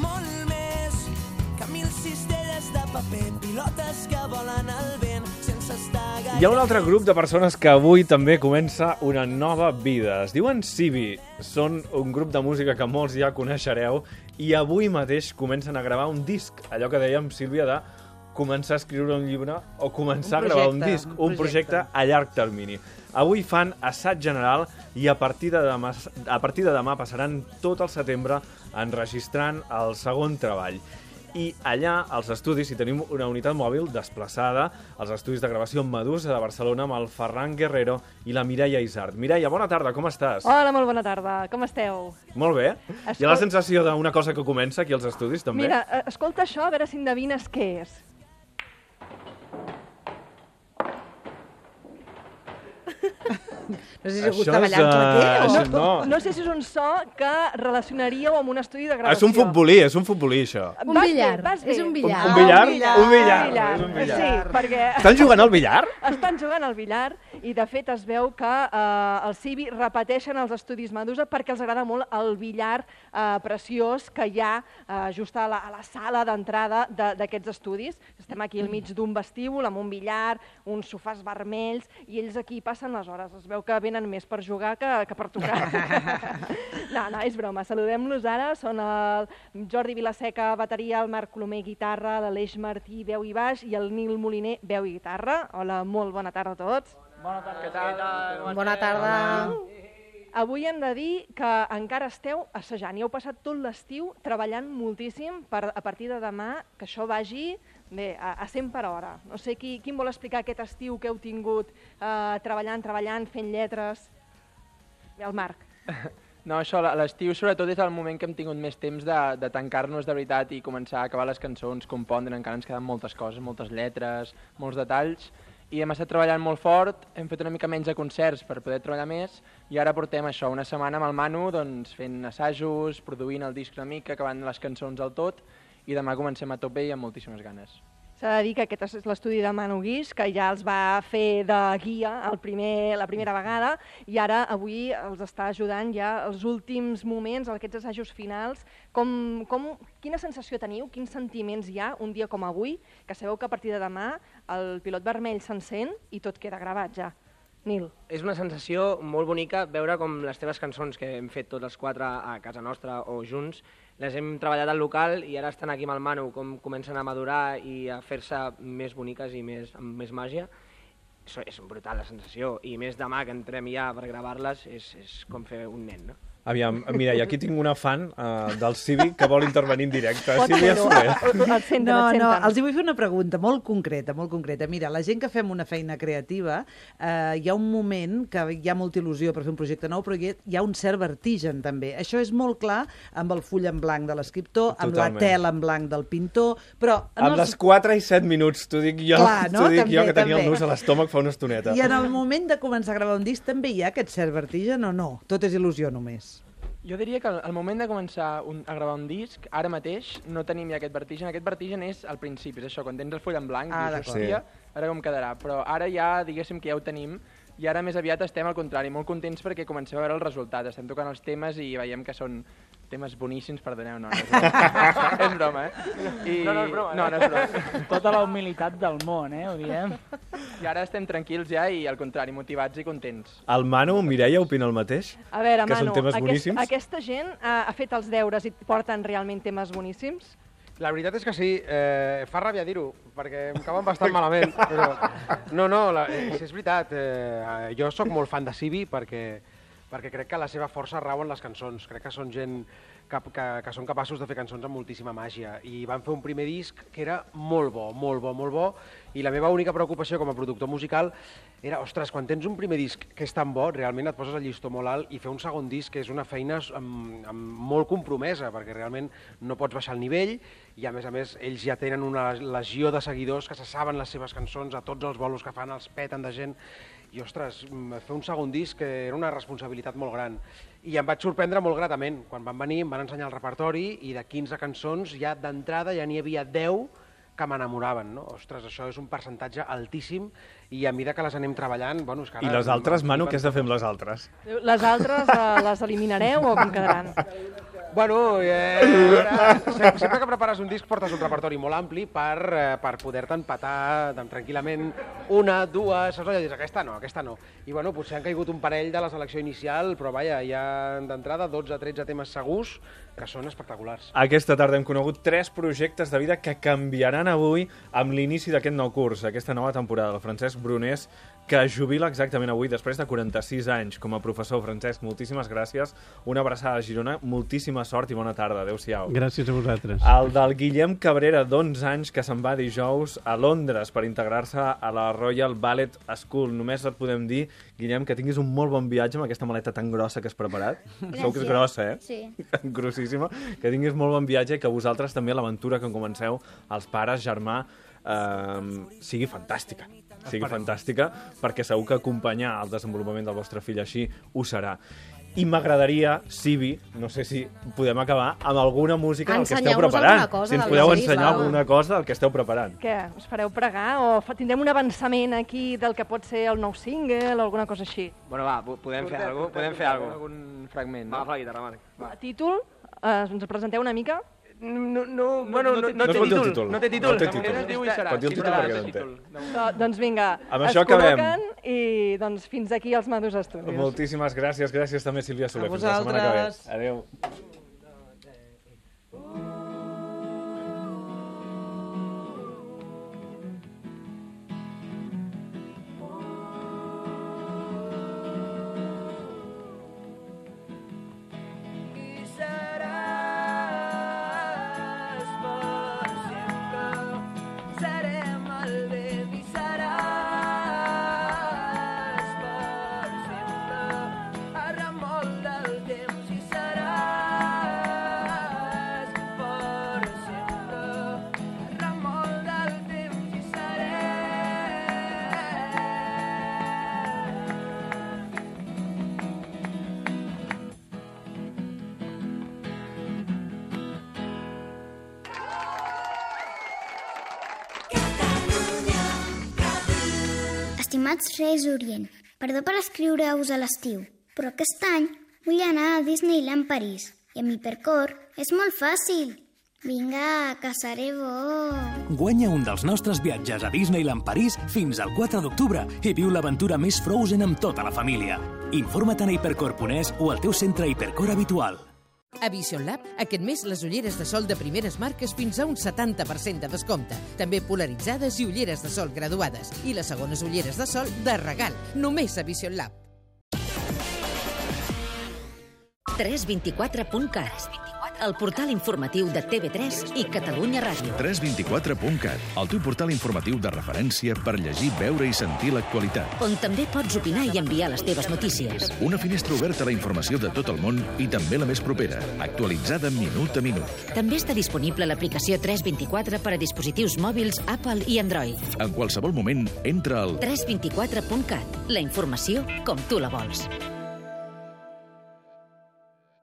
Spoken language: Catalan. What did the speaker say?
molt més que mil cistelles de paper, pilotes que volen al vent sense estar gaire... Hi ha un altre grup de persones que avui també comença una nova vida. Es diuen Civi. Són un grup de música que molts ja coneixereu i avui mateix comencen a gravar un disc. Allò que dèiem, Sílvia, de començar a escriure un llibre o començar Un a gravar un disc, un un projecte projecte a llarg termini. Avui fan assaig general i a partir de demà, a partir de demà passaran tot el setembre enregistrant el segon treball. I allà, als estudis, hi tenim una unitat mòbil desplaçada als estudis de gravació Medusa de Barcelona amb el Ferran Guerrero i la Mireia Isart. Mireia, bona tarda, com estàs? Hola, molt bona tarda. Com esteu? Molt bé. Hi ha la Escol- sensació d'una cosa que comença aquí als estudis, també? Mira, eh, escolta això, a veure si endevines què és. No sé si està és, ballant claqué eh, o... això no. No sé si és un so que relacionaríeu amb un estudi de Ah, gravació. és un futbolí, és un futbolí, això. Un Vas billar, bé. és un Un, billar. un billar? un billar. Un billar. un. Sí, perquè Estan jugant al billar? estan jugant al billar i, de fet, es veu que eh, els Civi repeteixen els estudis Medusa perquè els agrada molt el billar eh, preciós que hi ha eh, just a la, a la sala d'entrada de- d'aquests estudis. Estem aquí al mig d'un vestíbul amb un billar, uns sofàs vermells, i ells aquí passen les hores. Es veu que venen més per jugar que, que per tocar. no, no, és broma. Saludem-los ara. Són el Jordi Vilaseca, bateria, el Marc Colomer, guitarra, l'Aleix Martí, veu i baix, i el Nil Moliner, veu i guitarra. Hola, molt bona tarda a tots. Bona tarda. Avui hem de dir que encara esteu assajant i heu passat tot l'estiu treballant moltíssim per, a partir de demà que això vagi bé, a, a 100 per hora. No sé qui, qui em vol explicar aquest estiu que heu tingut eh, treballant, treballant, fent lletres? El Marc. No, això, l'estiu sobretot és el moment que hem tingut més temps de, de tancar-nos de veritat i començar a acabar les cançons, compondre, encara ens queden moltes coses, moltes lletres, molts detalls, i hem estat treballant molt fort, hem fet una mica menys de concerts per poder treballar més, i ara portem això, una setmana amb el Manu, doncs, fent assajos, produint el disc una mica, acabant les cançons al tot, i demà comencem a tope i amb moltíssimes ganes. S'ha de dir que aquest és l'estudi de Manu Guix, que ja els va fer de guia el primer, la primera vegada, i ara avui els està ajudant ja els últims moments, aquests assajos finals. Com, com, quina sensació teniu, quins sentiments hi ha un dia com avui, que sabeu que a partir de demà el pilot vermell s'encén i tot queda gravat ja? Nil. És una sensació molt bonica veure com les teves cançons que hem fet tots els quatre a casa nostra o junts, les hem treballat al local i ara estan aquí amb el Manu, com comencen a madurar i a fer-se més boniques i més, amb més màgia. Això és brutal la sensació, i més demà que entrem ja per gravar-les és, és com fer un nen, no? Aviam, mira, i aquí tinc una fan uh, del Civi que vol intervenir en directe. Pot Sílvia fer-ho. Soler. Senten, No, no, els hi vull fer una pregunta molt concreta, molt concreta. Mira, la gent que fem una feina creativa, eh, hi ha un moment que hi ha molta il·lusió per fer un projecte nou, però hi ha- un cert vertigen, també. Això és molt clar amb el full en blanc de l'escriptor, amb la tela en blanc del pintor, però... en Amb els- les 4 i 7 minuts, t'ho dic jo, Clar, no? dic També, jo que tenia també. el nus a l'estómac fa una estoneta. I en el moment de començar a gravar un disc també hi ha aquest cert vertigen o no? Tot és il·lusió només. Jo diria que al moment de començar un, a gravar un disc, ara mateix no tenim ja aquest vertigen. Aquest vertigen és al principi, és això, quan tens el full en blanc, Ah, dius, hòstia, a veure com quedarà. Però ara ja, diguéssim que ja ho tenim, i ara més aviat estem al contrari, molt contents perquè comencem a veure el resultat. Estem tocant els temes i veiem que són temes boníssims, perdoneu, no, no és broma, és broma eh? I... No, no és broma, No, no és broma. Tota la humilitat del món, eh, ho diem. I ara estem tranquils ja i al contrari, motivats i contents. El Manu, Mireia, opina el mateix? A veure, que són Manu, temes aquest, boníssims? aquesta gent ha, ha fet els deures i porten realment temes boníssims? La veritat és que sí, eh, fa ràbia dir-ho, perquè em cauen bastant malament, però... No, no, la, és, és veritat, eh, jo sóc molt fan de Civi perquè, perquè crec que la seva força rau en les cançons, crec que són gent que, que, que són capaços de fer cançons amb moltíssima màgia, i van fer un primer disc que era molt bo, molt bo, molt bo, i la meva única preocupació com a productor musical era, ostres, quan tens un primer disc que és tan bo, realment et poses el llistó molt alt i fer un segon disc que és una feina amb, amb molt compromesa, perquè realment no pots baixar el nivell i a més a més ells ja tenen una legió de seguidors que se saben les seves cançons, a tots els bolos que fan els peten de gent i ostres, mm, fer un segon disc que era una responsabilitat molt gran. I em vaig sorprendre molt gratament. Quan van venir em van ensenyar el repertori i de 15 cançons ja d'entrada ja n'hi havia 10 que m'enamoraven, no? Ostres, això és un percentatge altíssim i a mesura que les anem treballant, bueno, és que I ara... les altres, Manu, què has de fer amb les altres? Les altres eh, les eliminareu o com quedaran? Bueno, eh, ara, sempre, sempre que prepares un disc portes un repertori molt ampli per, eh, per poder-te empatar doncs, tranquil·lament una, dues, saps allò? Dius, aquesta no, aquesta no. I bueno, potser han caigut un parell de la selecció inicial, però vaja, hi ha d'entrada 12-13 temes segurs que són espectaculars. Aquesta tarda hem conegut tres projectes de vida que canviaran avui amb l'inici d'aquest nou curs, aquesta nova temporada. El Francesc Brunés, que es jubila exactament avui, després de 46 anys com a professor. Francesc, moltíssimes gràcies. Una abraçada a Girona, moltíssima sort i bona tarda. Adéu-siau. Gràcies a vosaltres. El del Guillem Cabrera, d'11 anys, que se'n va dijous a Londres per integrar-se a la Royal Ballet School. Només et podem dir, Guillem, que tinguis un molt bon viatge amb aquesta maleta tan grossa que has preparat. Segur que és Gràcies. grossa, eh? Sí. Grossíssima. Que tinguis molt bon viatge i que vosaltres també l'aventura que comenceu, els pares, germà, eh, sigui fantàstica. Sigui fantàstica, perquè segur que acompanyar el desenvolupament del vostre fill així ho serà. I m'agradaria, Sibi, no sé si podem acabar, amb alguna música del que esteu preparant. cosa si ens podeu sí, ensenyar clar. alguna cosa del que esteu preparant. Què, us fareu pregar o tindrem un avançament aquí del que pot ser el nou single o alguna cosa així? Bueno, va, po- podem fer alguna cosa, podem fer alguna. Algun fragment, Va, no? agafa la guitarra, Marc. Va. A títol, eh, ens presenteu una mica? No, no, bueno, no, no, No té dir el títol. títol. No té títol. No té títol. moment es diu i serà. Pot dir el títol perquè té no en té. títol. Do, doncs vinga, Amb es això acabem. col·loquen i doncs fins aquí els Madus Studios. Moltíssimes gràcies. Gràcies també, Sílvia Soler. A Fins la setmana que ve. vosaltres. Adéu. Estimats Reis Orient, perdó per escriure-us a l'estiu, però aquest any vull anar a Disneyland París i amb Hipercor és molt fàcil. Vinga, que seré bo. Guanya un dels nostres viatges a Disneyland París fins al 4 d'octubre i viu l'aventura més Frozen amb tota la família. Informa't a hipercor.es o al teu centre Hipercor habitual. A Vision Lab, aquest mes les ulleres de sol de primeres marques fins a un 70% de descompte. També polaritzades i ulleres de sol graduades. I les segones ulleres de sol de regal. Només a Vision Lab. 324.cat el portal informatiu de TV3 i Catalunya Ràdio. 324.cat, el teu portal informatiu de referència per llegir, veure i sentir l'actualitat. On també pots opinar i enviar les teves notícies. Una finestra oberta a la informació de tot el món i també la més propera, actualitzada minut a minut. També està disponible l'aplicació 324 per a dispositius mòbils Apple i Android. En qualsevol moment, entra al 324.cat, la informació com tu la vols.